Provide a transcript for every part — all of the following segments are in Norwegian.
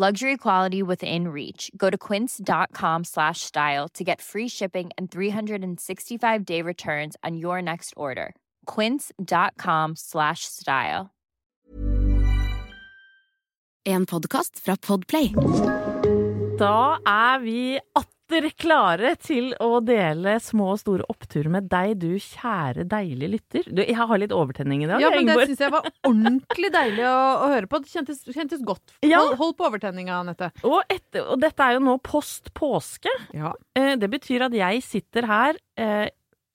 Luxury quality within reach. Go to quince.com slash style to get free shipping and 365 day returns on your next order. Quince.com slash style. En podkast fra Podplay. Da er vi atter klare til å dele små og store oppturer med deg, du kjære, deilige lytter. Du, jeg har litt overtenning i dag. Ja, men det Ingeborg. syns jeg var ordentlig deilig å, å høre på. Det kjentes, kjentes godt. Ja. Hold, hold på overtenninga, Anette. og, etter, og dette er jo nå post påske. Ja. Eh, det betyr at jeg sitter her eh,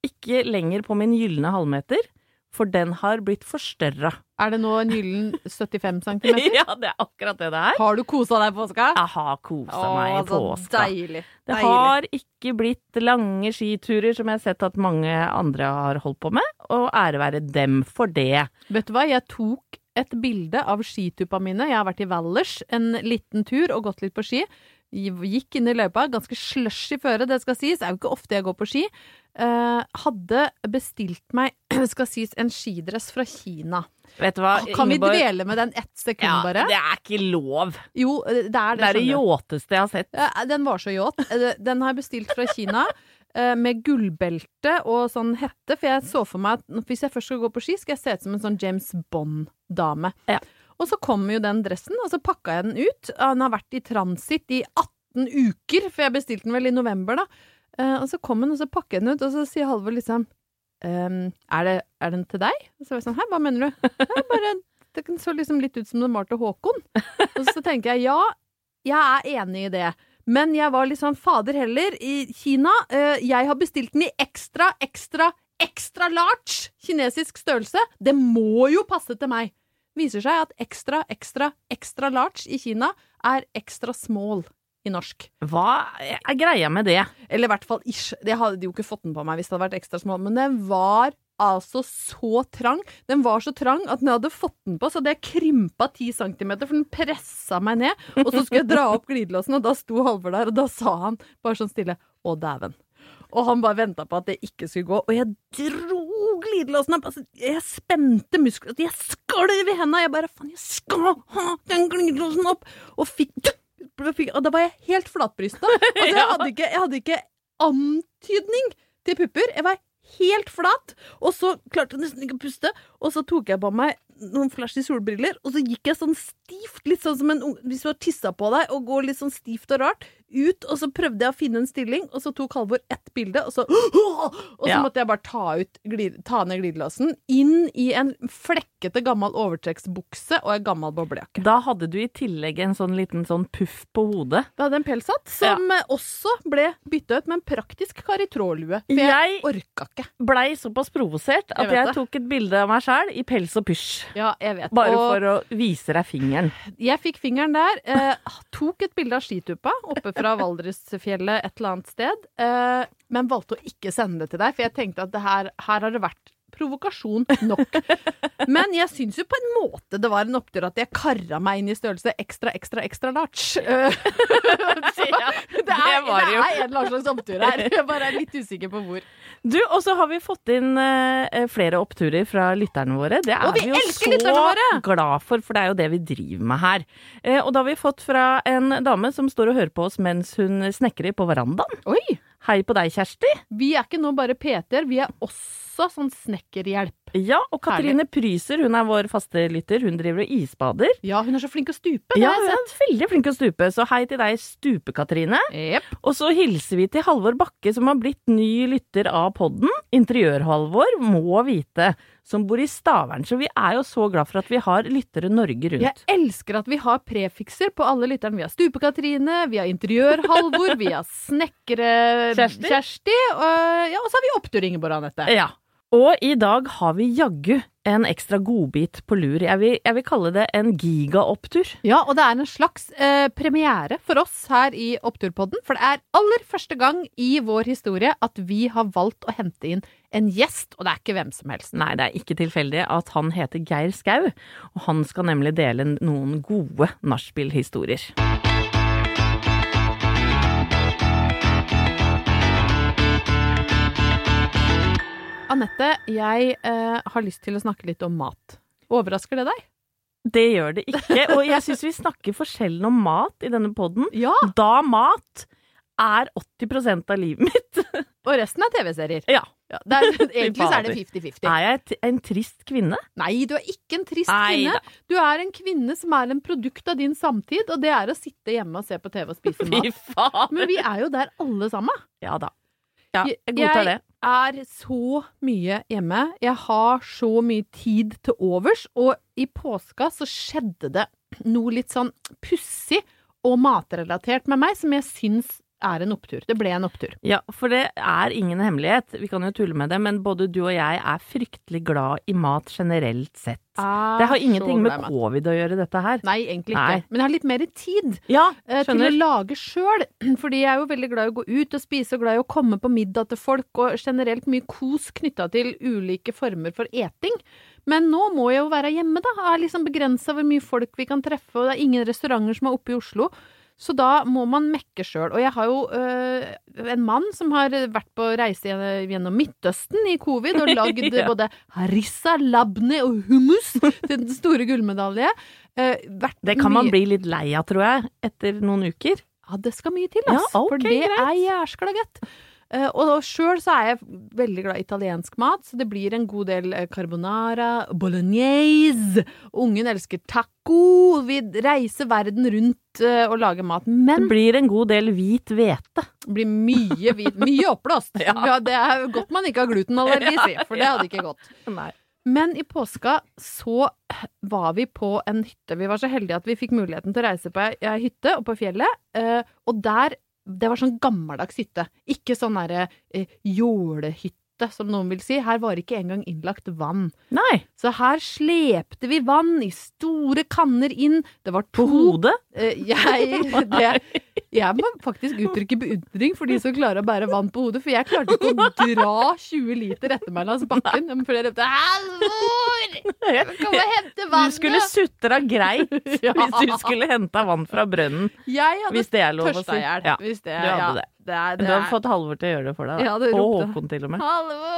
ikke lenger på min gylne halvmeter, for den har blitt forstørra. Er det nå en gyllen 75 cm? ja, det er akkurat det det er. Har du kosa deg i påska? Jeg har kosa meg i påska. deilig. Det Deilig. har ikke blitt lange skiturer som jeg har sett at mange andre har holdt på med, og ære være dem for det. Vet du hva, jeg tok et bilde av skituppa mine. Jeg har vært i Valdres en liten tur og gått litt på ski. Gikk inn i løypa, ganske slush i føret, det skal sies. Det er jo ikke ofte jeg går på ski. Eh, hadde bestilt meg, skal sies, en skidress fra Kina. Vet du hva, Kan vi dvele med den ett sekund, Ja, bare? det er ikke lov. Jo, det er det. Det er det yachteste jeg har sett. Ja, Den var så yacht. Eh, Den har jeg bestilt fra Kina. eh, Med gullbelte og sånn hette. For jeg så for meg at hvis jeg først skal gå på ski, skal jeg se ut som en sånn James Bond-dame. Ja. Og så kommer jo den dressen, og så pakka jeg den ut. Den har vært i transit i 18 uker, for jeg bestilte den vel i november, da. Eh, Og så kom den, og så pakker jeg den ut, og så sier Halvor liksom ehm, er, det, er den til deg? Og så var jeg sånn Hæ, hva mener du? «Ja, bare, det så liksom litt ut som den var til Håkon. Og så tenker jeg ja, jeg er enig i det. Men jeg var litt sånn fader heller. I Kina uh, Jeg har bestilt den i ekstra, ekstra, ekstra large kinesisk størrelse. Det må jo passe til meg. Viser seg at ekstra, ekstra, ekstra large i Kina er ekstra small i norsk. Hva er greia med det? Eller i hvert fall ish. Det hadde jo ikke fått den på meg hvis det hadde vært ekstra små. men den var altså så trang. Den var så trang at når jeg hadde fått den på, så hadde jeg krympa 10 centimeter, for den pressa meg ned. Og så skulle jeg dra opp glidelåsen, og da sto Halvor der, og da sa han bare sånn stille Å, dæven. Og han bare venta på at det ikke skulle gå, og jeg dro glidelåsen opp. Altså, jeg spente muskler, jeg skalv i henda. Jeg bare faen, jeg skal ha den glidelåsen opp! Og fikk Og da var jeg helt flatbrysta. Altså, jeg hadde ikke, jeg hadde ikke antydning til pupper. Jeg var helt flat, og så klarte jeg nesten ikke å puste. Og så tok jeg på meg noen flashy solbriller, og så gikk jeg sånn stivt, litt sånn som en ung Hvis du har tissa på deg og går litt sånn stivt og rart, ut, og så prøvde jeg å finne en stilling, og så tok Halvor ett bilde, og så Og så Ja. måtte jeg bare ta, ut, glid, ta ned glidelåsen, inn i en flekkete gammel overtrekksbukse og en gammel boblejakke. Da hadde du i tillegg en sånn liten sånn puff på hodet. Da hadde en pelshatt som ja. også ble bytta ut med en praktisk karitrådlue. For jeg, Jeg orka ikke. blei såpass provosert at Jeg jeg, tok et bilde av meg sjæl i pels og pysj. Ja, jeg vet. Bare og for å vise deg fingeren. jeg fikk fingeren der. Eh, tok et bilde av skituppa oppe fra Valdresfjellet et eller annet sted. Eh, men valgte å ikke sende det til deg, for jeg tenkte at her, her har det vært provokasjon nok. Men jeg syns jo på en måte det var en opptur at jeg kara meg inn i størrelse ekstra, ekstra, ekstra large. Eh, så det, er, det er en eller annen slags opptur her. Jeg bare er litt usikker på hvor. Du, og så har vi fått inn eh, flere oppturer fra lytterne våre. Det er vi vi jo så glad for, for det er jo det vi driver med her. Eh, og da har vi fått fra en dame som står og hører på oss mens hun snekrer på verandaen. Oi! Hei på deg, Kjersti. Vi er ikke nå bare PT-er, vi er også sånn snekkerhjelp. Ja, og Katrine Pryser, hun er vår faste lytter. Hun driver og isbader. Ja, hun er så flink å stupe. Ja, har hun er veldig flink å stupe, så hei til deg, Stupe-Katrine. Yep. Og så hilser vi til Halvor Bakke, som har blitt ny lytter av podden. Interiør-Halvor må vite, som bor i Stavern. Så vi er jo så glad for at vi har lyttere Norge rundt. Jeg elsker at vi har prefikser på alle lytterne. Vi har Stupe-Katrine, vi har Interiør-Halvor, vi har Kjersti. Snekkere-Kjersti, og, ja, og så har vi Opptur Ingeborg Anette. Ja. Og i dag har vi jaggu en ekstra godbit på lur. Jeg vil, jeg vil kalle det en gigaopptur. Ja, og det er en slags eh, premiere for oss her i Oppturpodden. For det er aller første gang i vår historie at vi har valgt å hente inn en gjest, og det er ikke hvem som helst. Nei, det er ikke tilfeldig at han heter Geir Skau, og han skal nemlig dele noen gode nachspiel-historier. Anette, jeg eh, har lyst til å snakke litt om mat. Overrasker det deg? Det gjør det ikke, og jeg syns vi snakker for sjelden om mat i denne podden. Ja. Da mat er 80% av livet mitt. Og resten er TV-serier. Ja. Ja, det er, egentlig så er det 50-50. Er jeg en trist kvinne? Nei, du er ikke en trist Nei kvinne. da. Du er en kvinne som er en produkt av din samtid, og det er å sitte hjemme og se på TV og spise mat. Men vi er jo der alle sammen. Ja da. Ja, jeg godtar det. Er så mye hjemme. Jeg har så mye tid til overs, og i påska så skjedde det noe litt sånn pussig og matrelatert med meg som jeg syns er en opptur. Det ble en opptur. Ja, for det er ingen hemmelighet. Vi kan jo tulle med det, men både du og jeg er fryktelig glad i mat generelt sett. Det har ingenting med covid å gjøre, dette her. Nei, egentlig Nei. ikke. Men jeg har litt mer tid. Ja, eh, til å lage sjøl. Fordi jeg er jo veldig glad i å gå ut og spise, og glad i å komme på middag til folk, og generelt mye kos knytta til ulike former for eting. Men nå må jeg jo være hjemme, da. Jeg er liksom begrensa hvor mye folk vi kan treffe, og det er ingen restauranter som er oppe i Oslo. Så da må man mekke sjøl. Og jeg har jo øh, en mann som har vært på reise gjennom Midtøsten i covid og lagd Ja. både harissa, labne og hummus til den store gullmedalje. Uh, Det kan man bli litt lei av, tror jeg, etter noen uker. ja, det skal mye til, altså. Ja, okay, ok, for det greit. er jæskla godt. Eh, og sjøl så er jeg veldig glad i italiensk mat, så det blir en god del eh, carbonara, bolognese. Ungen elsker taco. Vi reiser verden rundt eh, og lager mat. Men Det blir en god del hvit hvete. det blir mye, hvit- mye oppblåst. Ja. Ja, det er godt man ikke har glutenallergi, si, for det hadde ikke gått. Nei. Men i påska så var vi på en hytte. Vi var så heldige at vi fikk muligheten til å reise på ei hytte oppe på fjellet. Og der Det var sånn gammeldags hytte. Ikke sånn derre eh, jålehytte, som noen vil si. Her var ikke engang innlagt vann. Nei. Så her slepte vi vann i store kanner inn. Det var På hodet? Eh, jeg, det, jeg må faktisk uttrykke beundring for de som klarer å bære vann på hodet, for jeg klarte ikke å dra 20 liter etter meg langs bakken. For jeg ropte 'Halvor! Kom og hente vannet!' Du skulle sutra greit hvis du skulle henta vann fra brønnen. Jeg hadde Hvis det er lov å si. Ja, Hvis det, ja, er, Du har fått Halvor til å gjøre det for deg. Ja, det og. Håkon til og med. Halvor!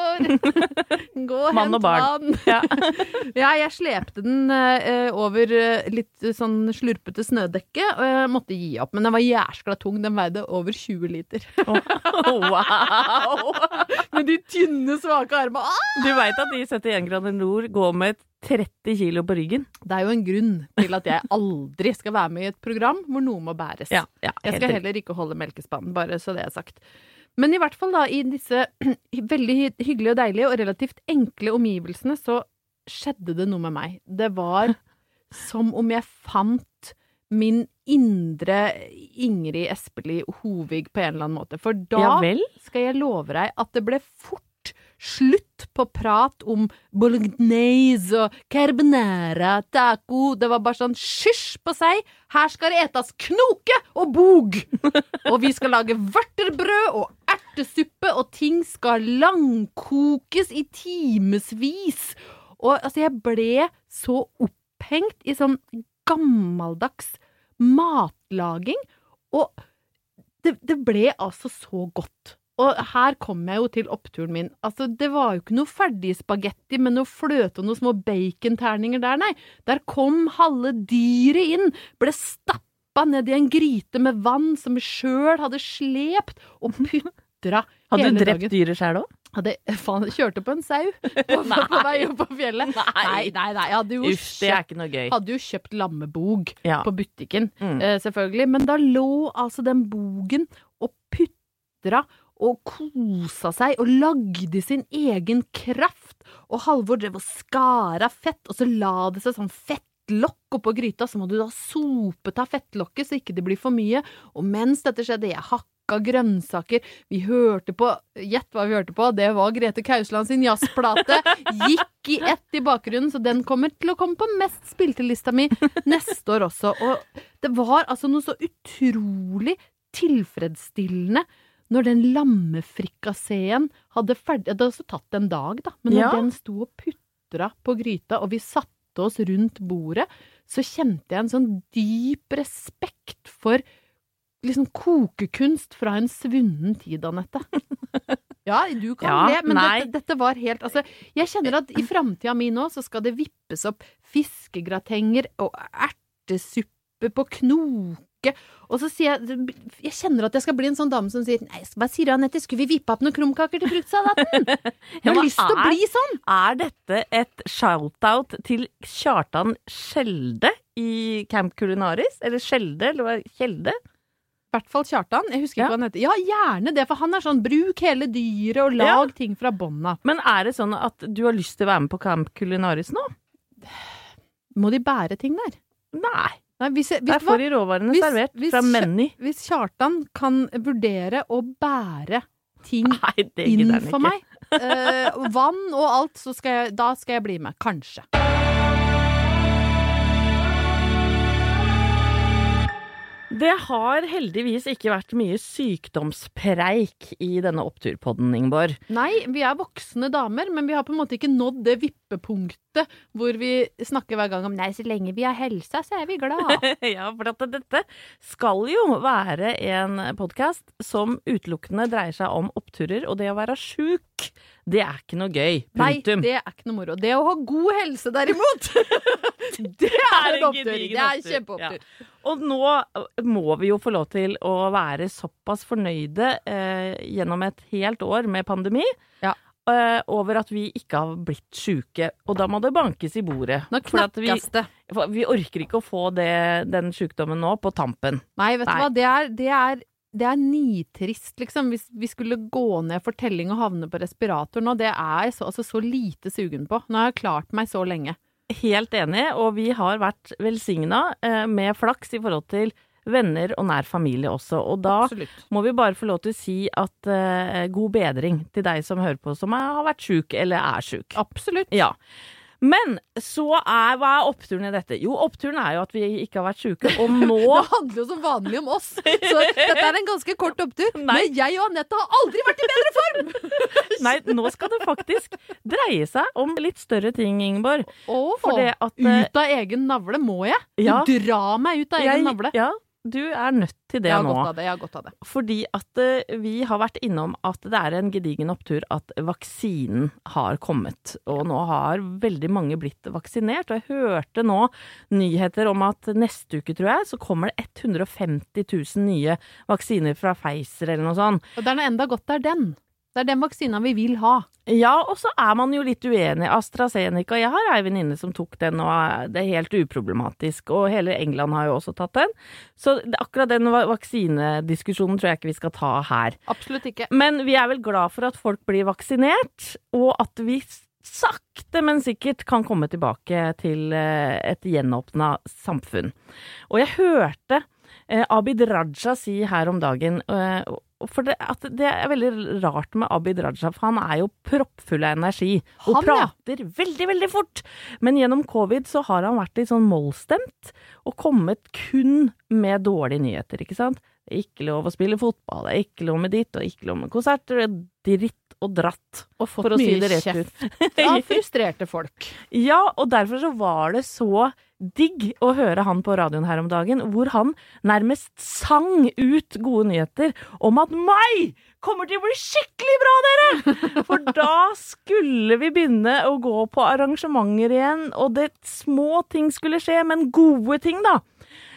Gå og hent vann! Ja. Ja, jeg slepte den uh, over eh, litt eh, sånn slurpete snødekke, og jeg måtte gi opp. Men den var jæskla tung. Den veide over 20 liter. Wow! Med de tynne, svake armene. Ah! Du veit at de 71 grader nord går med 30 kilo på ryggen? Det er jo en grunn til at jeg aldri skal være med i et program hvor noe må bæres. Ja, ja, Jeg skal heller ikke holde melkespannen, bare så det er sagt. Men i hvert fall da, i disse veldig hyggelige og deilige og relativt enkle omgivelsene, så skjedde det noe med meg. Det var som om jeg fant min indre Ingrid Espelid Hovig på en eller annen måte. For da Ja skal jeg love deg at det ble fort slutt på prat om bolognese og carbonara, taco. Det var bare sånn hysj på seg. Her skal det etas knoke og bog! Og vi skal lage vørterbrød og ertesuppe og ting skal langkokes i timevis. Og altså, jeg ble så opphengt i sånn gammeldags matlaging, og det, det ble altså så godt. Og her kom jeg jo til oppturen min. Altså, det var jo ikke noe ferdig spagetti med noe fløte og noen små baconterninger der, nei. Der kom halve dyret inn, ble stappa ned i en gryte med vann som vi sjøl hadde slept, og putra Hadde du drept dyret sjøl òg? Hadde, faen, kjørte på en sau på, på vei opp på fjellet. Nei, nei, nei. Jeg hadde jo, Uff, det kjøpt, hadde jo kjøpt lammebog Ja. på butikken, Mm. eh, selvfølgelig. Men da lå altså den bogen og putra og kosa seg og lagde sin egen kraft. Og Halvor drev og skar av fett, og så la det seg sånn fettlokk oppå gryta. Så må du da sope av fettlokket så ikke det blir for mye. Og mens dette skjedde, jeg hakka grønnsaker, vi hørte på Gjett hva vi hørte på? Det var Grete Kausland sin jazzplate. Gikk i ett i bakgrunnen, så den kommer til å komme på mest spilte-lista mi neste år også. Og det var altså noe så utrolig tilfredsstillende når den lammefrikasseen hadde ferdig Det hadde også tatt en dag, da, men når Ja. den sto og putra på gryta, og vi satte oss rundt bordet, så kjente jeg en sånn dyp respekt for liksom kokekunst fra en svunnen tid, Anette. Ja, du kan Ja, det, men dette, dette var helt Altså, jeg kjenner at i framtida mi nå så skal det vippes opp fiskegratenger og ertesuppe på knoke. Og så sier jeg Jeg kjenner at jeg skal bli en sånn dame som sier Nei, hva sier du, Anette, skulle vi vippe opp noen krumkaker til fruktsalaten? Jeg har lyst til å bli sånn! Er dette et shout-out til Kjartan Skjelde i Camp Culinaris? Eller Skjelde, eller hva? Kjelde? I hvert fall Kjartan. Jeg husker Ja. ikke hva han heter. Ja, gjerne det, for han er sånn bruk hele dyret og lag ting fra bånna. Men er det sånn at du har lyst til å være med på Camp Culinaris nå? Må de bære ting der? Nei. Nei, hvis, Der hvis, hva? får de råvarene Hvis- servert fra Menny. hvis Kjartan kan vurdere å bære ting Nei, inn for meg, eh, vann og alt, så skal jeg, da skal jeg bli med. Kanskje. Det har heldigvis ikke vært mye sykdomspreik i denne oppturpodden, Ingeborg. Nei, vi er voksne damer, men vi har på en måte ikke nådd det vippepunktet hvor vi snakker hver gang om Nei, så lenge vi har helsa, så er vi glad. ja, for at dette skal jo være en podkast som utelukkende dreier seg om oppturer, og det å være sjuk, det er ikke noe gøy. Punktum. Nei, det er ikke noe moro. Det å ha god helse, derimot, det er en opptur. Det er en kjempeopptur. Ja. Og nå må vi jo få lov til å være såpass fornøyde eh, gjennom et helt år med pandemi Ja. eh, over at vi ikke har blitt sjuke. Og da må det bankes i bordet. Nå For at vi, knakkes det. for vi orker ikke å få det, den sjukdommen nå på tampen. Nei, vet Nei. du hva, det er, det er det er nitrist, liksom. Hvis vi skulle gå ned for telling og havne på respirator nå, det er så, altså, så lite sugen på. Nå har jeg klart meg så lenge. Helt enig, og vi har vært velsigna eh, med flaks i forhold til venner og nær familie også. Og da Absolutt. må vi bare få lov til å si at eh, god bedring til deg som hører på, som er, har vært sjuk eller er sjuk. Absolutt. Ja. Men så er Hva er oppturen i dette? Jo, oppturen er jo at vi ikke har vært sjuke, og nå Det handler jo som vanlig om oss, så dette er en ganske kort opptur. Nei. Men jeg og Anette har aldri vært i bedre form! Nei, nå skal det faktisk dreie seg om litt større ting, Ingeborg. Det at ut av egen navle må jeg. Du Ja. drar meg ut av egen jeg- navle. Ja, du er nødt til det jeg har nå. godt av det. Jeg har godt av det. Fordi at eh, vi har vært innom at det er en gedigen opptur at vaksinen har kommet. Og nå har veldig mange blitt vaksinert. Og jeg hørte nå nyheter om at neste uke, tror jeg, så kommer det 150 000 nye vaksiner fra Pfizer eller noe sånt. Og det er enda godt det er den. Det er den vaksina vi vil ha. Ja, og så er man jo litt uenig. AstraZeneca, jeg har ei venninne som tok den, og det er helt uproblematisk. Og hele England har jo også tatt den. Så akkurat den vaksinediskusjonen tror jeg ikke vi skal ta her. Absolutt ikke. Men vi er vel glad for at folk blir vaksinert, og at vi sakte, men sikkert kan komme tilbake til eh, et gjenåpna samfunn. Og jeg hørte Abid Raja si her om dagen eh, for det, at det er veldig rart med Abid Raja, for han er jo proppfull av energi. Og Han, ja. prater veldig, veldig fort. Men gjennom covid så har han vært litt sånn mollstemt, og kommet kun med dårlige nyheter, ikke sant. Det er ikke lov å spille fotball, det er ikke lov med ditt, og ikke lov med konserter. det er Dritt og dratt. Og fått si mye det rett kjeft ut. av frustrerte folk. Ja, og derfor så var det så digg å høre han på radioen her om dagen, hvor han nærmest sang ut gode nyheter om at mai kommer til å bli skikkelig bra, dere! For da skulle vi begynne å gå på arrangementer igjen, og det små ting skulle skje, men gode ting, da.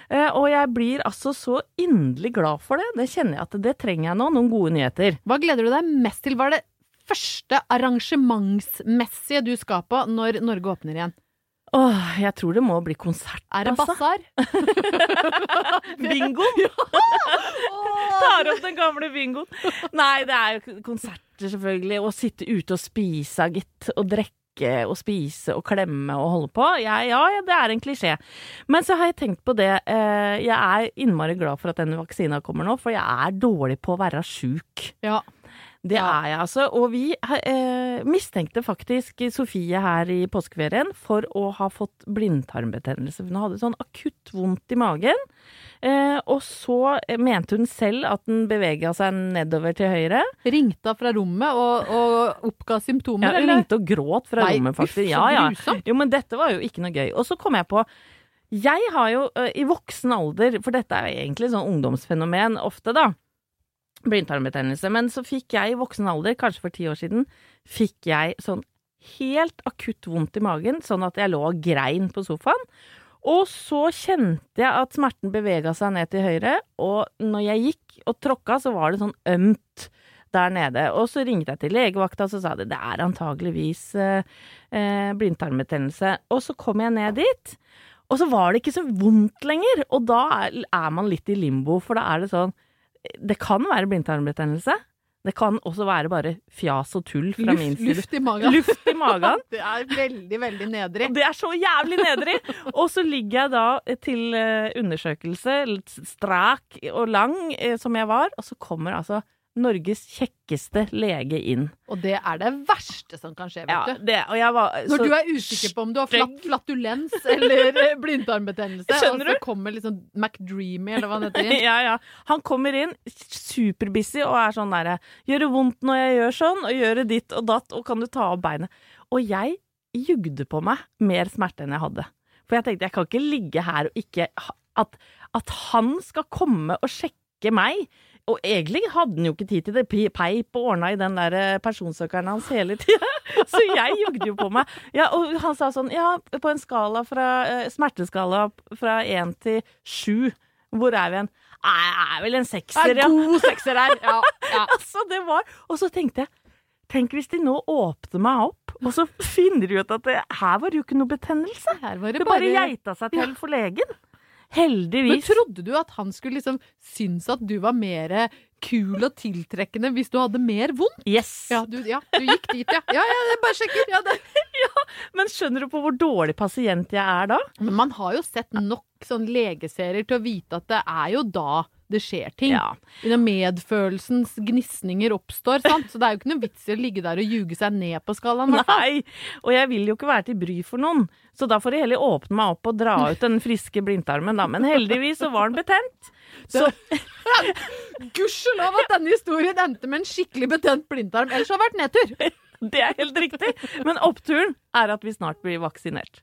Eh, Og jeg blir altså så inderlig glad for det. Det kjenner jeg at det trenger jeg nå, noen gode nyheter. Hva gleder du deg mest til? Hva er det første arrangementsmessige du skal på når Norge åpner igjen? Åh, jeg tror det må bli konsert, Er det altså. basar? Bingoen! Tar opp den gamle bingoen. Nei, det er jo konserter, selvfølgelig. Å sitte ute og spise, gitt. Og drikke og spise og klemme og holde på. Ja, ja, ja, det er en klisjé. Men så har jeg tenkt på det. eh, Jeg er innmari glad for at denne vaksina kommer nå, for jeg er dårlig på å være sjuk. Ja. Det er jeg, altså. Og vi eh, mistenkte faktisk Sofie her i påskeferien for å ha fått blindtarmbetennelse. Hun hadde sånn akutt vondt i magen. Eh, og så mente hun selv at den bevega seg nedover til høyre. Ringte hun fra rommet og, og oppga symptomer, Ja, hun eller? ringte og gråt fra Nei, rommet, uff, faktisk. så Ja, ja. Jo, men dette var jo ikke noe gøy. Og så kom jeg på Jeg har jo ø, i voksen alder, for dette er jo egentlig sånn ungdomsfenomen ofte, da. Blindtarmbetennelse. Men så fikk jeg i voksen alder, kanskje for ti år siden, fikk jeg sånn helt akutt vondt i magen, sånn at jeg lå og grein på sofaen. Og så kjente jeg at smerten bevega seg ned til høyre, og når jeg gikk og tråkka, så var det sånn ømt der nede. Og så ringte jeg til legevakta, og så sa de det er antageligvis eh, eh, blindtarmbetennelse. Og så kom jeg ned dit, og så var det ikke så vondt lenger. Og da er, man litt i limbo, for da er det sånn Det kan være blindtarmbetennelse. Det kan også være bare fjas og tull fra min Luft, side. luft i magen. Luft i magen. Det er veldig, veldig nedrig. Det er så jævlig nedrig! Og så ligger jeg da til eh, undersøkelse, litt strak og lang eh, som jeg var, og så kommer altså Norges kjekkeste lege inn. Og det er det verste som kan skje, vet Ja, du. det, var Når du er usikker på om du har flat, flatulens eller eh, blindtarmbetennelse, og så kommer liksom McDreamy, eller hva han heter. ja, ja. Han kommer inn superbusy og er sånn derre Gjør det vondt når jeg gjør sånn, og gjør det ditt og datt, og kan du ta opp beinet? Og jeg jugde på meg mer smerte enn jeg hadde. For jeg tenkte jeg kan ikke ligge her og ikke At, at han skal komme og sjekke meg. Og egentlig hadde han jo ikke tid til det. Peip og ordna i den der eh, personsøkeren hans hele tida. Så jeg jugde jo på meg. Ja, og han sa sånn Ja, på en skala fra eh, smerteskala fra én til sju, hvor er vi hen? Nei, jeg er vel en sekser, er ja. god sekser her. Ja, ja. Altså, det var Og så tenkte jeg Tenk hvis de nå åpner meg opp, og så finner de ut at det, her var det jo ikke noe betennelse. Her var Det det bare bare geita seg til for legen. Men trodde du at han skulle liksom synes at du var mer kul og tiltrekkende hvis du hadde mer vondt? Yes. Ja, du, ja, du gikk dit, ja. Ja, ja, jeg bare sjekker. Ja, det. Men skjønner du på hvor dårlig pasient jeg er da? Men man har jo sett nok sånn legeserier til å vite at det er jo da det skjer ting. Ja. Når medfølelsens gnisninger oppstår, sant. Så det er jo ikke noe vits i å ligge der og ljuge seg ned på skalaen. Nei, og jeg vil jo ikke være til bry for noen, så da får jeg heller åpne meg opp og dra ut den friske blindtarmen, da. Men heldigvis så var den betent. Så Gudskjelov at denne historien endte med en skikkelig betent blindtarm, ellers har det vært nedtur. det er helt riktig. Men oppturen er at vi snart blir vaksinert.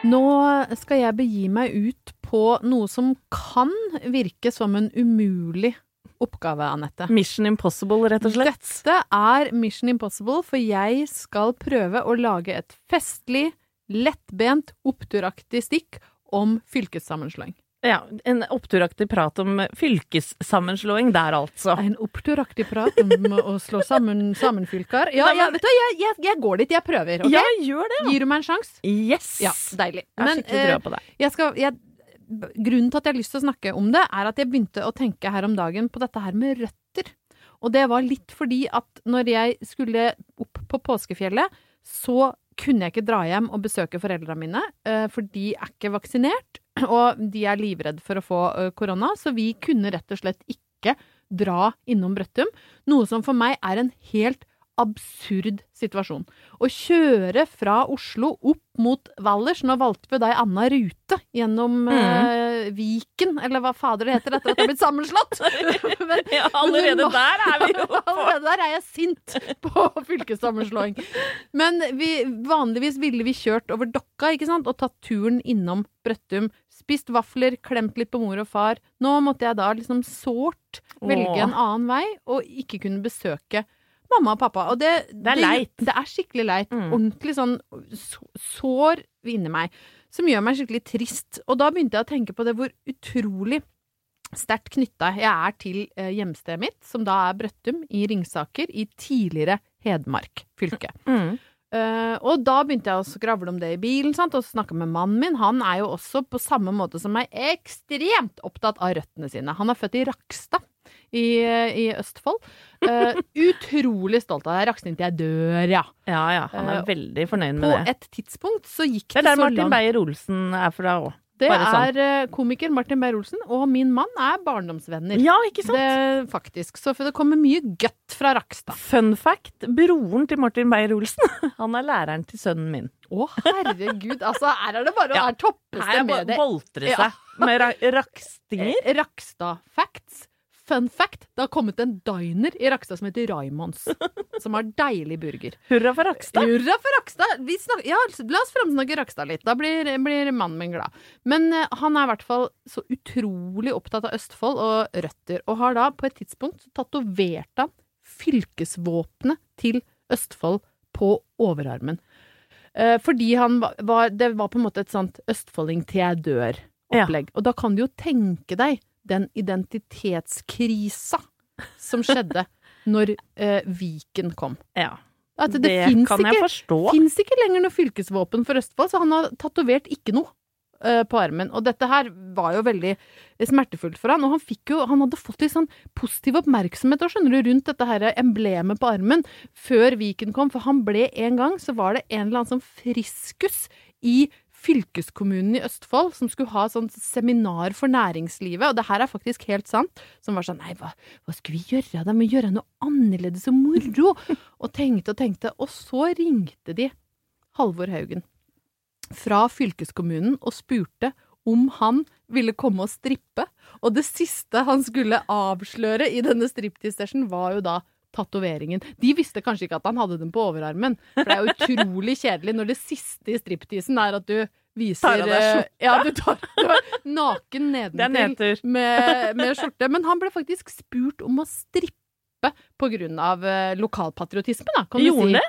Nå skal jeg begi meg ut på noe som kan virke som en umulig oppgave, Anette. Mission Impossible, rett og slett. Dette er Mission Impossible, for jeg skal prøve å lage et festlig, lettbent, oppturaktig stikk om fylkessammenslåing. Ja, En oppturaktig prat om fylkessammenslåing der, altså. En oppturaktig prat om å slå sammen sammenfylker. Ja, ja, vet du, jeg, jeg, jeg går dit, jeg prøver. Okay? Ja, gjør det. Gir du meg en sjanse? Yes! Ja, deilig. Jeg har Men, skikkelig eh, trua på deg. jeg skal, grunnen til at jeg har lyst til å snakke om det, er at jeg begynte å tenke her om dagen på dette her med røtter. Og det var litt fordi at når jeg skulle opp på påskefjellet, så kunne jeg ikke dra hjem og besøke foreldrene mine, eh, for de er ikke vaksinert, og de er livredde for å få korona, så vi kunne rett og slett ikke dra innom Brøttum, noe som for meg er en helt absurd situasjon. Å kjøre fra Oslo opp mot Valdres, nå valgte vi da ei anna rute gjennom eh, Viken, eller hva fader det heter etter at det har blitt sammenslått. Men- Ja, allerede men der er vi jo på Allerede der er jeg sint på fylkessammenslåing. Men vi, vanligvis ville vi kjørt over Dokka, ikke sant, og tatt turen innom Brøttum. Spist vafler, klemt litt på mor og far. Nå måtte jeg da liksom sårt velge en annen vei, og ikke kunne besøke mamma og pappa. Og det, Det er leit. Det, er skikkelig leit. Mm. Ordentlig sånn sår inni meg. Som gjør meg skikkelig trist. Og da begynte jeg å tenke på det hvor utrolig sterkt knytta jeg er til eh, hjemstedet mitt, som da er Brøttum i Ringsaker i tidligere Hedmark fylke. Mm. Eh, og da begynte jeg å skravle om det i bilen sant? og snakke med mannen min. Han er jo også på samme måte som meg ekstremt opptatt av røttene sine. Han er født i Rakstad i, i Østfold. Uh, utrolig stolt av det. Rakstad inntil jeg dør, ja. Ja ja, han er Eh, veldig fornøyd På med det. et tidspunkt så gikk Det det, er der Martin langt Beyer-Olsen er fra òg. Det sånn. er eh, komiker Martin Beyer-Olsen, og min mann er barndomsvenner. Ja, ikke sant? Det, faktisk. Så det kommer mye gøtt fra Rakstad. Fun fact, broren til Martin Beyer-Olsen, han er læreren til sønnen min. Å, herregud. Altså, her er det bare å Ja. her det Her det er boltrer det. seg Ja. med ra rakstinger. Eh, Rakstad Facts. Fun fact, det har kommet en diner i Rakstad som heter Raimonds. Som har deilig burger. Hurra for Rakstad. Hurra for Rakstad! Vi ja, la oss framsnakke Rakstad litt. Da blir, blir mannen min glad. Men uh, han er i hvert fall så utrolig opptatt av Østfold og røtter, og har da på et tidspunkt tatovert han fylkesvåpenet til Østfold på overarmen. Uh, fordi han var, Det var på en måte et sånt østfolding til jeg dør-opplegg. Og da kan du jo tenke deg den identitetskrisa som skjedde når eh, Viken kom. Ja. At det, Det kan jeg ikke, forstå. Fins ikke lenger noe fylkesvåpen for Østfold, så han har tatovert ikke noe eh, på armen. Og dette her var jo veldig smertefullt for han, og han fikk jo Han hadde fått litt sånn positiv oppmerksomhet og skjønner du, rundt dette her emblemet på armen før Viken kom, for han ble en gang Så var det en eller annen sånn friskus i fylkeskommunen i Østfold som skulle ha sånn seminar for næringslivet, og det her er faktisk helt sant, som var sånn Nei, hva, hva skulle vi gjøre? Da må vi gjøre noe annerledes og moro. Og tenkte og tenkte, og så ringte de Halvor Haugen fra fylkeskommunen og spurte om han ville komme og strippe. Og det siste han skulle avsløre i denne striptease-session, var jo da tatoveringen. De visste kanskje ikke at han hadde den på overarmen. For det er jo utrolig kjedelig når det siste i stripteasen er at du viser Tar eh. Ja, du tar du er naken nedentil med, med skjorte. Men han ble faktisk spurt om å strippe på grunn av eh, lokalpatriotisme, da, kan du si.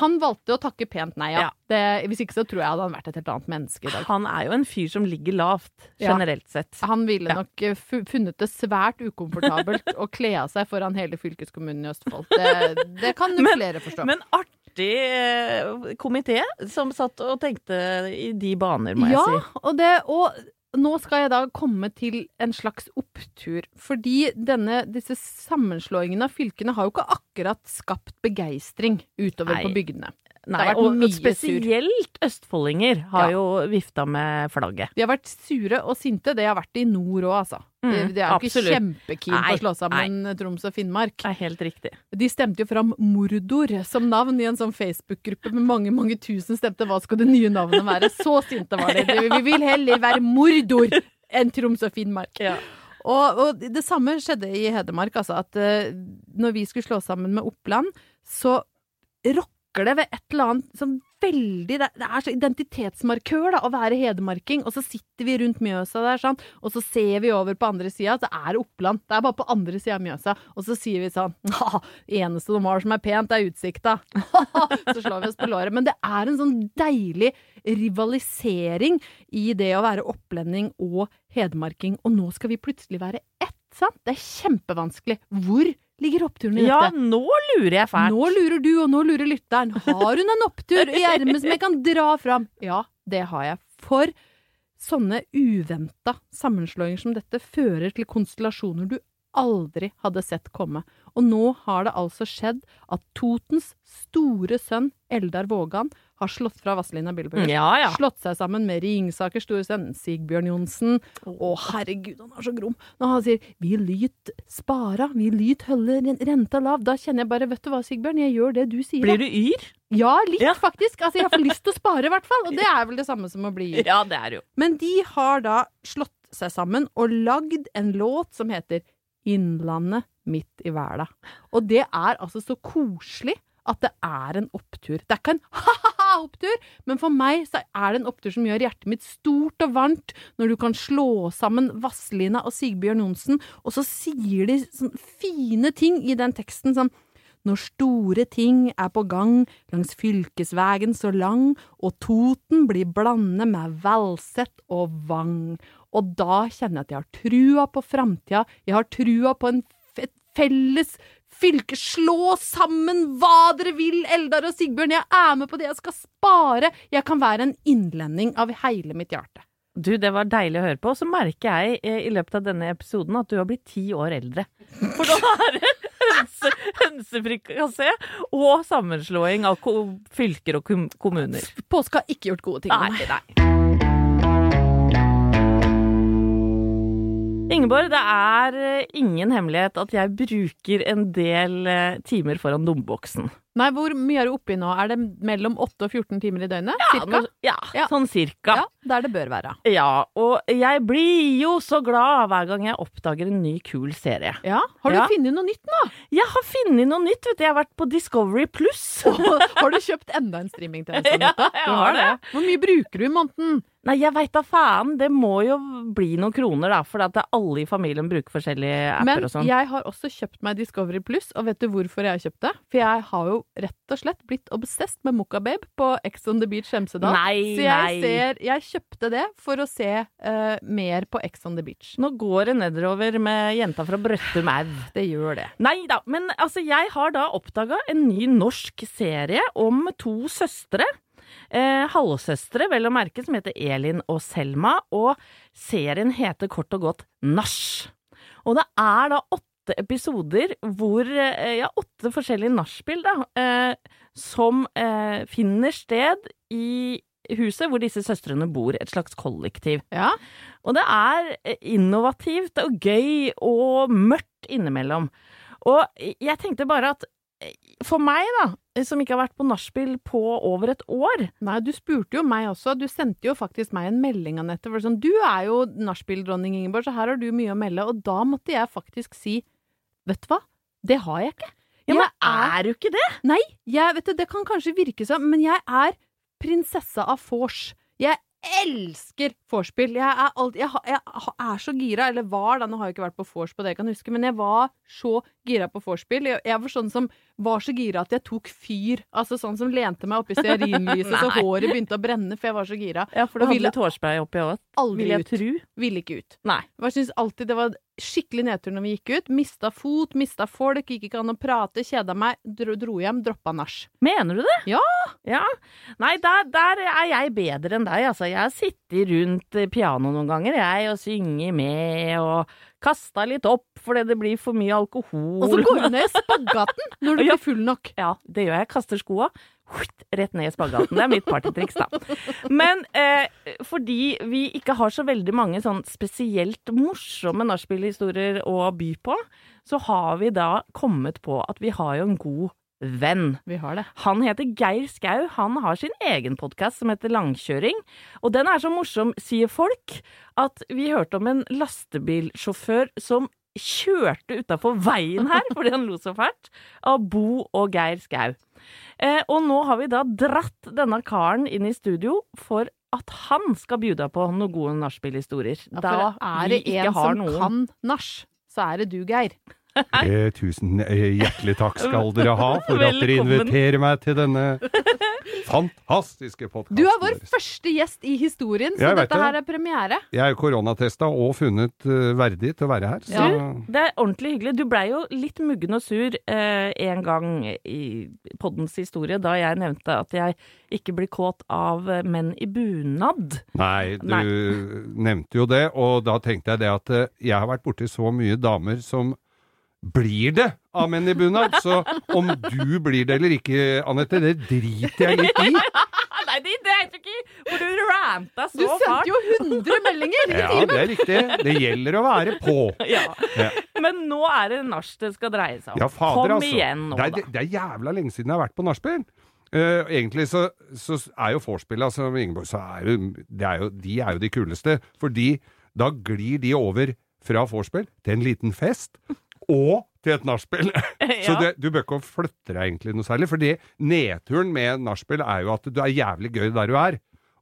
han valgte å takke pent nei, ja. Ja. Det, hvis ikke så tror jeg hadde han vært et helt annet menneske i dag. Han er jo en fyr som ligger lavt, Ja. generelt sett. Han ville Ja. nok eh, funnet det svært ukomfortabelt å kle av seg foran hele fylkeskommunen i Østfold. Det, det kan Men- flere forstå. Men artig eh, komité som satt og tenkte i de baner, må ja, jeg si. og, det, og nå skal jeg da komme til en slags opptur. Fordi denne, disse sammenslåingene av fylkene har jo ikke akkurat skapt begeistring utover Nei. på bygdene. Nei, og mye sur. spesielt østfoldinger har Ja. jo vifta med flagget. De har vært sure og sinte. Det har vært i nord òg, altså. Mm, de, de er jo ikke kjempekeen på å slå sammen Troms og Finnmark. Det er helt riktig. De stemte jo fram Mordor som navn i en sånn Facebook-gruppe med mange mange tusen stemte. Hva skal det nye navnet være? Så sinte var de. Vi vil heller være Mordor enn Troms og Finnmark. Og, og det samme skjedde i Hedmark, altså. At uh, når vi skulle slå sammen med Oppland, så rokker det ved et eller annet som veldig det er så identitetsmarkør da, å være hedmarking. Og så sitter vi rundt Mjøsa der, sånn, og så ser vi over på andre sida, så er det Oppland. Det er bare på andre sida av Mjøsa. Og så sier vi sånn Ha! eneste de har som er pent, er utsikta. så slår vi oss på låret. Men det er en sånn deilig rivalisering i det å være opplending og hedmarking. Og nå skal vi plutselig være ett, sant? Det er kjempevanskelig. Hvor ligger oppturen i dette? Ja, nå lurer jeg fælt. Nå lurer du, og nå lurer lytteren. Har hun en opptur i ermet som jeg kan dra fram? Ja, det har jeg. For sånne uventa sammenslåinger som dette fører til konstellasjoner du aldri hadde sett komme. Og nå har det altså skjedd at Totens store sønn Eldar Vågan har slått fra Vazelina Billebø. Ja, ja. Slått seg sammen med Ringsaker store Sigbjørn Johnsen. Å, herregud, han er så grom. Når han sier 'vi lyt spara, vi lyt holde renta lav', da kjenner jeg bare 'vet du hva, Sigbjørn, jeg gjør det du sier'. Blir du yr? Ja, litt Ja. faktisk. Altså, jeg får lyst til å spare, i hvert fall. Og det er vel det samme som å bli yr. Ja, det er jo. Men de har da slått seg sammen og lagd en låt som heter Innlandet midt i verda. Og det er altså så koselig at det er en opptur. Det er ikke en ha-ha-ha-opptur, men for meg så er det en opptur som gjør hjertet mitt stort og varmt, når du kan slå sammen Vazelina og Sigbjørn Johnsen, og så sier de sånne fine ting i den teksten som når store ting er på gang langs fylkesvegen så lang, og Toten blir blandet med Valset og Vang. Og da kjenner jeg at jeg har trua på framtida, jeg har trua på en fe- felles fylke. Slå sammen hva dere vil, Eldar og Sigbjørn, jeg er med på det, jeg skal spare. Jeg kan være en innlending av hele mitt hjerte. Du, det var deilig å høre på. Og så merker jeg eh, i løpet av denne episoden at du har blitt ti år eldre. For da er det hønse, hønsefrikassé og sammenslåing av fylker og kom kommuner. Påske har ikke gjort gode ting meg. nei. Ingeborg, det er eh, ingen hemmelighet at jeg bruker en del eh, timer foran dumboksen. Nei, hvor mye er du oppi nå? Er det mellom 8 og 14 timer i døgnet? Ja, Cirka? nå- ja, Ja. sånn cirka. Ja, der det bør være. Ja, og jeg blir jo så glad hver gang jeg oppdager en ny kul serie. Ja, Har du Ja. funnet noe nytt nå? Jeg har funnet noe nytt, vet du. Jeg har vært på Discovery Pluss. har du kjøpt enda en streamingtjeneste? Ja, jeg har det. Hvor mye bruker du i måneden? Nei, jeg veit da faen. Det må jo bli noen kroner, da. For at alle i familien bruker forskjellige apper Men og sånn. jeg har også kjøpt meg Discovery Pluss, og vet du hvorfor jeg har kjøpt det? For jeg har jo rett og slett blitt obsessed med Mokkababe på Ex on the Beach Hemsedal. Nei, Så jeg nei. ser Jeg kjøpte det for å se uh, mer på Ex on the Beach. Nå går det nedover med jenta fra Brøttum au. Det gjør det. Nei da, men altså, jeg har da oppdaga en ny norsk serie om to søstre. Eh, halvsøstre, vel å merke, som heter Elin og Selma, og serien heter kort og godt Nach. Og det er da åtte episoder hvor eh, Ja, åtte forskjellige nachspiel, da, eh, som eh, finner sted i huset hvor disse søstrene bor, et slags kollektiv. Ja. Og det er eh, innovativt og gøy og mørkt innimellom. Og jeg tenkte bare at eh, for meg, da, som ikke har vært på nachspiel på over et år Nei, du spurte jo meg også. Du sendte jo faktisk meg en melding, Anette. For sånn, du er jo nachspiel-dronning, Ingeborg, så her har du mye å melde. Og da måtte jeg faktisk si Vet du hva? Det har jeg ikke. Ja, men er du ikke det? Nei, jeg vet du, det kan kanskje virke sånn, men jeg er prinsessa av vors. Jeg elsker vorspiel. Jeg er, alt, jeg, jeg er så gira, eller var da, nå har jeg ikke vært på vors på det jeg kan huske, men jeg var så gira på vorspiel. Jeg, jeg var sånn som var så gira at jeg tok fyr. Altså sånn som lente meg oppi stearinlyset så håret begynte å brenne, for jeg var så gira. Ja, for du Og hadde ville litt hårspray oppi òg, aldri ut. Ville ikke ut. Nei. Jeg synes alltid det var skikkelig nedtur når vi gikk ut. Mista fot, mista folk, gikk ikke an å prate, kjeda meg, dro, dro hjem, droppa nach. Mener du det? Ja. Ja. Nei, der, der er jeg bedre enn deg, altså. Jeg har sittet rundt pianoet noen ganger, jeg, og synger med, og kasta litt opp fordi det blir for mye alkohol. Og så går du ned i spagaten når du blir full nok. Ja, det gjør jeg. Kaster skoa rett ned i spagaten. Det er mitt partytriks, da. Men eh, fordi vi ikke har så veldig mange sånn spesielt morsomme nachspielhistorier å by på, så har vi da kommet på at vi har jo en god venn. Vi har det. Han heter Geir Skau. Han har sin egen podkast som heter Langkjøring. Og den er så morsom, sier folk, at vi hørte om en lastebilsjåfør som kjørte utafor veien her fordi han lo så fælt, av Bo og Geir Skau. Eh, og nå har vi da dratt denne karen inn i studio for at han skal bjuda på noen gode nachspielhistorier. Ja, da er det en har som noen. kan nach, så er det du, Geir. Eh, tusen eh, hjertelig takk skal dere ha for at dere inviterer meg til denne fantastiske podkasten. Du er vår første gjest i historien, så dette det. her er premiere. Jeg er koronatesta og funnet eh, verdig til å være her. Så Du, det er ordentlig hyggelig. Du blei jo litt muggen og sur eh, en gang i poddens historie da jeg nevnte at jeg ikke blir kåt av menn i bunad. Nei, du Nei. nevnte jo det, og da tenkte jeg det at eh, jeg har vært borti så mye damer som blir det av menn i bunad, så om du blir det eller ikke, Anette, det driter jeg litt i. Nei, det er du ikke! For du ranta så Du sendte jo 100 meldinger Ja, det er riktig. Det gjelder å være på. Ja. Ja. Men nå er det nach det skal dreie seg om. Ja, fader, Kom altså. igjen nå, det, er, da. det er jævla lenge siden jeg har vært på nachspiel. Uh, egentlig så, så er jo vorspiel, altså Ingeborg, så er jo, det er jo, de er jo de kuleste. Fordi da glir de over fra vorspiel til en liten fest, og til et nachspiel. Så det, du bør ikke flytte deg egentlig noe særlig. Fordi nedturen med nachspiel er jo at du er jævlig gøy der du er.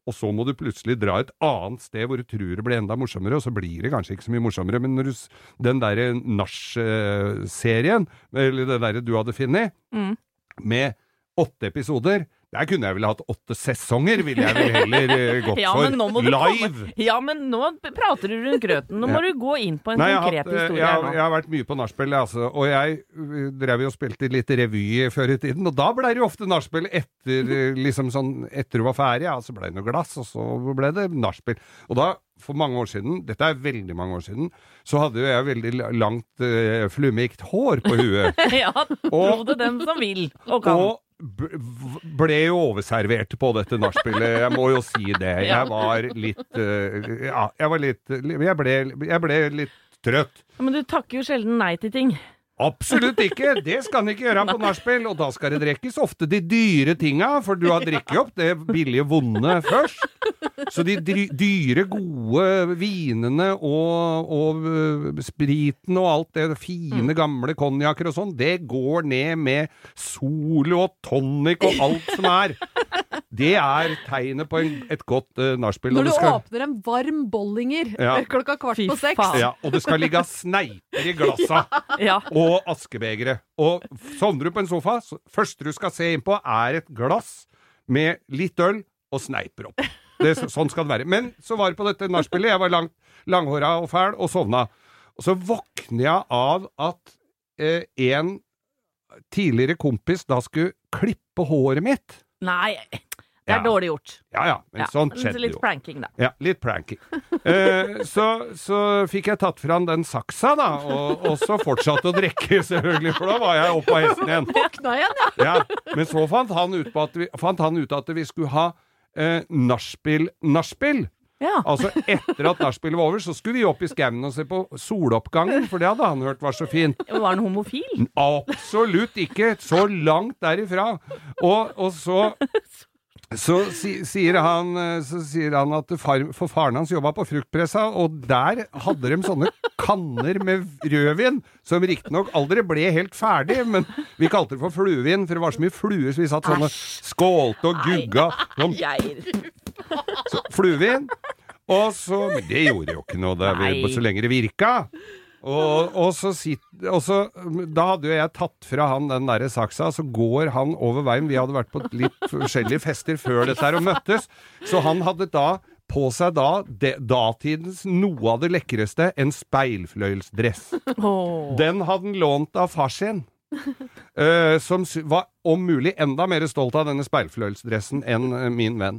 Og så må du plutselig dra et annet sted hvor du tror det blir enda morsommere, og så blir det kanskje ikke så mye morsommere. Men når du, den derre nach-serien, eller det derre du hadde funnet, Mm. med åtte episoder Der kunne jeg vel hatt åtte sesonger, ville jeg vel heller eh, gått Ja, for. Live! Ja, men nå prater du rundt grøten. Nå må Ja. du gå inn på en Nei, konkret hatt, eh, historie jeg, her har- nå. jeg har vært mye på nachspiel, altså. Og jeg uh, drev jo og spilte litt revy før i tiden, og da ble det jo ofte nachspiel etter liksom sånn, etter du var ferdig, ja, så ble det noe glass, og så ble det nachspiel. Og da, for mange år siden, dette er veldig mange år siden, så hadde jo jeg veldig langt uh, flummikt hår på huet. ja, tro det den som vil og kan. Og ble jo overservert på dette nachspielet, jeg må jo si det. Jeg var litt uh, Ja, jeg var litt Jeg ble, jeg ble litt trøtt. Men du takker jo sjelden nei til ting. Absolutt ikke! Det skal en ikke gjøre på nachspiel, og da skal det drikkes ofte de dyre tinga, for du har drikket opp det billige vonde først. Så de dyre, gode vinene og, og øh, spriten og alt det fine, gamle konjakker og sånn, det går ned med Solo og tonic og alt som er. Det er tegnet på en, et godt uh, nachspiel. Når du skal- åpner en varm bollinger Ja. klokka kvart på seks. ja, og det skal ligge sneiper i glassa. Ja. og askebegeret. Og sovner du på en sofa, så første du skal se innpå, er et glass med litt øl og sneiper opp. Det, sånn skal det være. Men så var det på dette nachspielet, jeg var lang, langhåra og fæl, og sovna. Og så våkner jeg av at eh, en tidligere kompis da skulle klippe håret mitt. Nei, det er dårlig gjort. Ja ja, men Ja, sånt skjedde Litt jo. pranking, da. Ja, litt pranking. Eh, så, så fikk jeg tatt fram den saksa, da, og, og så fortsatte å drikke, selvfølgelig, for da var jeg oppe av hesten igjen. Våkna igjen, ja. Men så fant han ut, på at vi, fant han ut at vi skulle ha eh, nachspiel-nachspiel. Ja. Altså etter at nachspielet var over, så skulle vi opp i skauen og se på soloppgangen, for det hadde han hørt var så fint. Var han homofil? Absolutt ikke! Så langt derifra. Og, og så så si, sier, han, eh, så sier han at far, for faren hans jobba på fruktpressa, og der hadde de sånne kanner med rødvin, som riktignok aldri ble helt ferdig, men vi kalte det for fluevin, for det var så mye fluer, så vi satt sånne skålte og gugga. Sånn så, fluevin. Og så Men det gjorde jo ikke noe, det, så lenge det virka. Og, og, så sit, og så Da hadde jo jeg tatt fra han den derre saksa, så går han over veien. Vi hadde vært på litt forskjellige fester før dette her og møttes, så han hadde da på seg da de, datidens noe av det lekreste, en speilfløyelsdress. Den hadde han lånt av far sin. Uh, som var om mulig enda mer stolt av denne speilfløyelsdressen enn eh, min venn.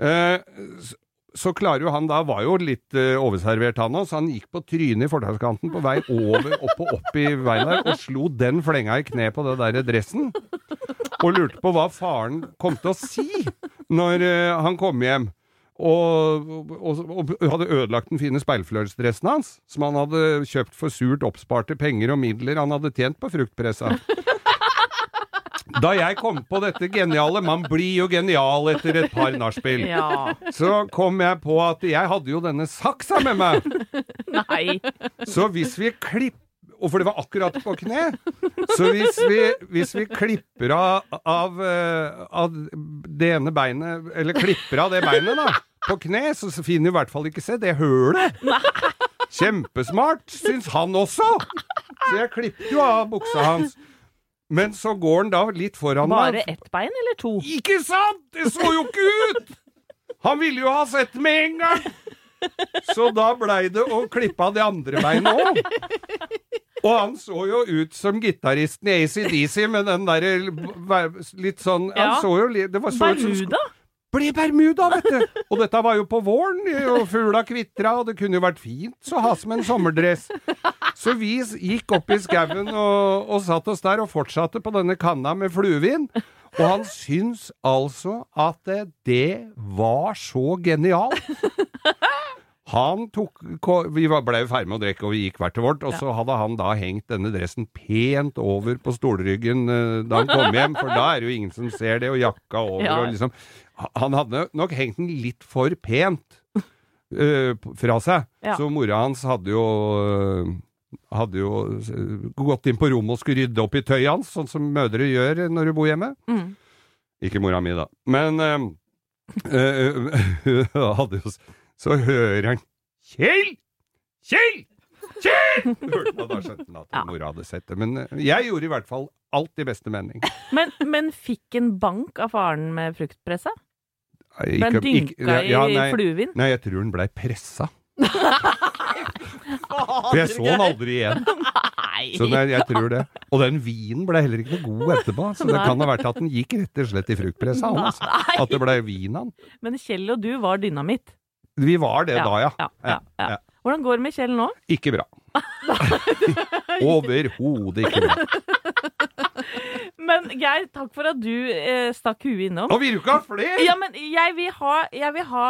S- så klarer jo han da, var jo litt uh, overservert han òg, så han gikk på trynet i fortauskanten på vei over opp og opp i veien der, og slo den flenga i kne på det der dressen. Og lurte på hva faren kom til å si når uh, han kom hjem. Og, og, og hadde ødelagt den fine speilfløyelsdressen hans, som han hadde kjøpt for surt oppsparte penger og midler han hadde tjent på fruktpressa. Da jeg kom på dette geniale Man blir jo genial etter et par nachspiel. Ja. Så kom jeg på at jeg hadde jo denne saksa med meg. Nei. Så hvis vi klipper og for det var akkurat på kne. Så hvis vi, hvis vi klipper av, av, eh, av det ene beinet, eller klipper av det beinet da, på kne, så finner vi i hvert fall ikke se det hølet. Kjempesmart, syns han også. Så jeg klippet jo av buksa hans. Men så går han da litt foran Bare meg. ett bein eller to? Ikke sant? Det så jo ikke ut! Han ville jo ha sett med en gang! Så da blei det å klippe av det andre beinet òg. Og han så jo ut som gitaristen i ACDC med den derre litt sånn Han Ja. så jo det var så ut som- Bermuda? Ble Bermuda, vet du! Og dette var jo på våren, og fugla kvitra, og det kunne jo vært fint så ha som en sommerdress. Så vi gikk opp i skauen og, og satt oss der og fortsatte på denne kanna med fluevin. Og han syns altså at det, det var så genialt. Han tok Vi ble jo ferdig med å drikke, og vi gikk hvert til vårt. Og så hadde han da hengt denne dressen pent over på stolryggen eh, da han kom hjem, for da er det jo ingen som ser det, og jakka over og liksom Han hadde nok hengt den litt for pent eh, fra seg. Så mora hans hadde jo eh, hadde jo eh, gått inn på rommet og skulle rydde opp i tøyet hans, sånn som mødre gjør når du bor hjemme. Mm. Ikke mora mi, da. Men eh, øh, hadde jo Så hører han Kjell! Kjell! Kjell! Da skjønte han at Ja. mora hadde sett det. Men eh, jeg gjorde i hvert fall alt i beste mening. Men, men fikk en bank av faren med fruktpressa? Ble han dynka ja, i nei. fluevin? Nei, jeg tror den blei pressa. For jeg så den aldri igjen. Så nei, jeg tror det. Og den vinen ble heller ikke noe god etterpå. Så det kan ha vært at den gikk rett og slett i fruktpressa. Altså. At det blei vin han. Men Kjell og du var dynamitt. Vi var det da, ja. Ja, ja, ja. Ja. Hvordan går det med Kjell nå? Ikke bra. Overhodet ikke bra. Men Geir, takk for at du eh, stakk huet innom. Nå vil du ikke ha flere? Ja, men jeg vil ha, jeg vil ha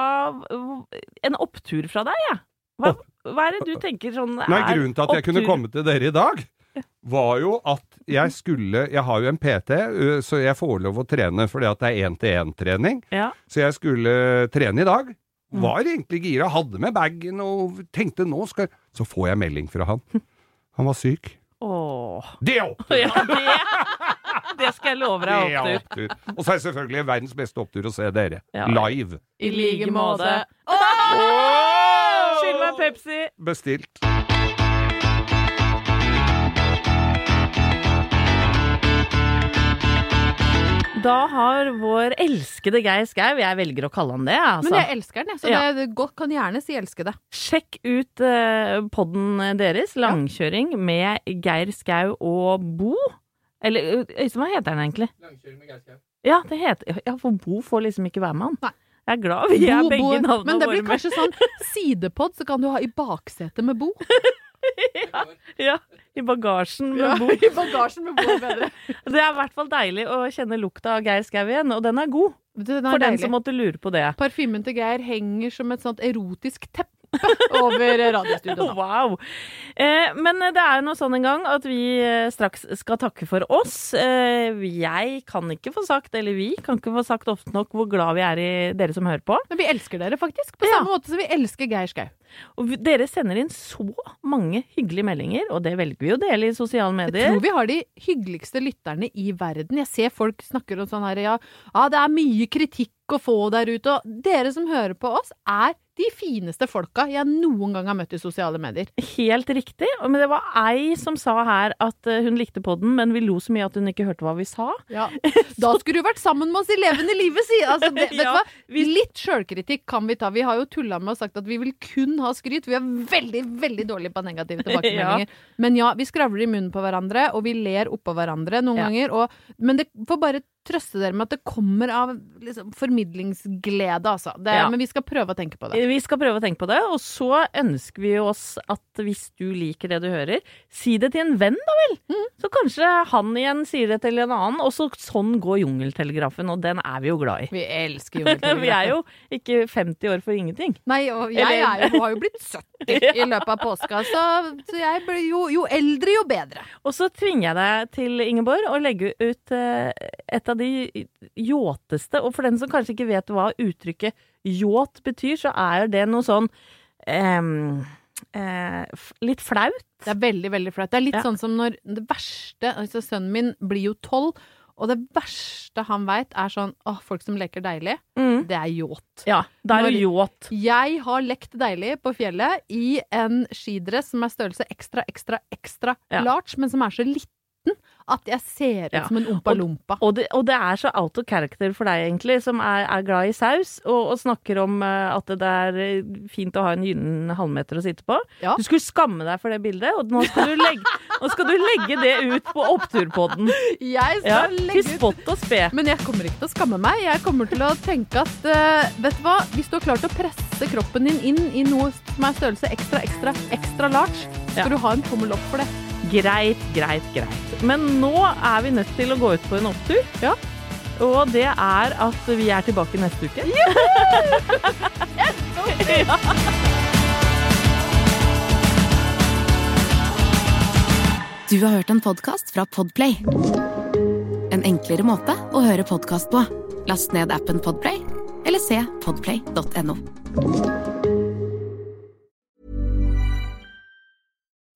en opptur fra deg, jeg. Hva, hva er det du tenker sånn Nei, er grunnen til at jeg kunne komme til dere i dag, var jo at jeg skulle Jeg har jo en PT, så jeg får lov å trene fordi at det er én-til-én-trening. Ja. Så jeg skulle trene i dag. Mm. Var egentlig gira, hadde med bagen og tenkte nå skal Så får jeg melding fra han. Han var syk. Åh. Det er opptur! Ja, det, det skal jeg love deg er opptur. opptur. Og så er det selvfølgelig verdens beste opptur å se dere. Ja. Live. I like måte. Skyld meg Pepsi! Bestilt. Da har vår elskede Geir Skau, jeg velger å kalle han det, altså. Men jeg elsker den, jeg, så Ja. det godt, kan gjerne si elskede. Sjekk ut uh, podden deres, Langkjøring, med Geir Skau og Bo. Eller Øystein, hva heter den egentlig? Langkjøring Ja, det heter Ja, for Bo får liksom ikke være med han. Nei. Jeg er glad vi er begge navnene våre. Men det blir kanskje sånn sidepod, så kan du ha i baksetet med Bo. Ja, Ja, i bagasjen med Ja, Bo. I bagasjen med Bo bedre. Det er i hvert fall deilig å kjenne lukta av Geir Skau igjen, og den er god. Den er For den som måtte lure på det. Parfymen til Geir henger som et sånt erotisk teppe over radiostudioet. Wow. Eh, men det er noe sånn en gang at vi eh, straks skal takke for oss. Eh, jeg kan ikke få sagt, eller vi kan ikke få sagt ofte nok hvor glad vi er i dere som hører på. Men vi elsker dere faktisk, på Ja. samme måte som vi elsker Geir Skau. Og vi- dere sender inn så mange hyggelige meldinger, og det velger vi å dele i sosiale medier. Jeg tror vi har de hyggeligste lytterne i verden. Jeg ser folk snakker om sånn her, ja, ja det er mye kritikk å få der ute, og dere som hører på oss, er de fineste folka jeg noen gang har møtt i sosiale medier. Helt riktig. Men det var ei som sa her at eh, hun likte podden, men vi lo så mye at hun ikke hørte hva vi sa. Ja. Da skulle du vært sammen med oss i levende livet, si! Altså, det, vet du Ja, hva? Litt sjølkritikk kan vi ta. Vi har jo tulla med og sagt at vi vil kun ha skryt. Vi er veldig, veldig dårlige på negative tilbakemeldinger. Men ja, vi skravler i munnen på hverandre, og vi ler oppå hverandre noen Ja. ganger. Og, men det får bare trøste dere med at det kommer av liksom, formidlingsglede, altså. Det, Ja. Men vi skal prøve å tenke på det. Vi skal prøve å tenke på det, og så ønsker vi oss at hvis du liker det du hører, si det til en venn, da vel. Mm. Så kanskje han igjen sier det til en annen, og så sånn går jungeltelegrafen, og den er vi jo glad i. Vi elsker jungeltelegrafen. vi er jo ikke 50 år for ingenting. Nei, og jeg Eller- er jo, har jo blitt 70 i løpet av påska, så, så jeg blir jo, jo eldre, jo bedre. Og så tvinger jeg deg til, Ingeborg, å legge ut uh, et av de yachteste. og for den som kanskje ikke vet hva uttrykket yacht betyr, så er det noe sånn um, eh, litt flaut. Det er veldig, veldig flaut. Det er litt Ja. sånn som når det verste Altså, sønnen min blir jo tolv, og det verste han veit, er sånn åh, folk som leker deilig, Mm. det er yacht. Ja, det er yacht. Jeg har lekt deilig på fjellet i en skidress som er størrelse ekstra, ekstra, ekstra Ja. large, men som er så liten at jeg ser ut Ja. som en ompa-lompa. Og det, og det er så out of character for deg, egentlig, som er, er glad i saus, og, og snakker om eh, at det er eh, fint å ha en gyllen halvmeter å sitte på. Ja. Du skulle skamme deg for det bildet, og nå skal du legge, skal du legge det ut på oppturpodden. Jeg skal Ja, legge til spott og spe. Men jeg kommer ikke til å skamme meg. Jeg kommer til å tenke at uh, vet du hva, hvis du har klart å presse kroppen din inn i noe som er størrelse ekstra, ekstra, ekstra large, skal du ha en tommel opp for det. Greit, greit, greit. Men nå er vi nødt til å gå ut på en opptur. Ja. Og det er at vi er tilbake neste uke. ja. Du har hørt en podcast fra Podplay. En enklere måte å høre podcast på. Last ned appen Podplay, eller se podplay.no.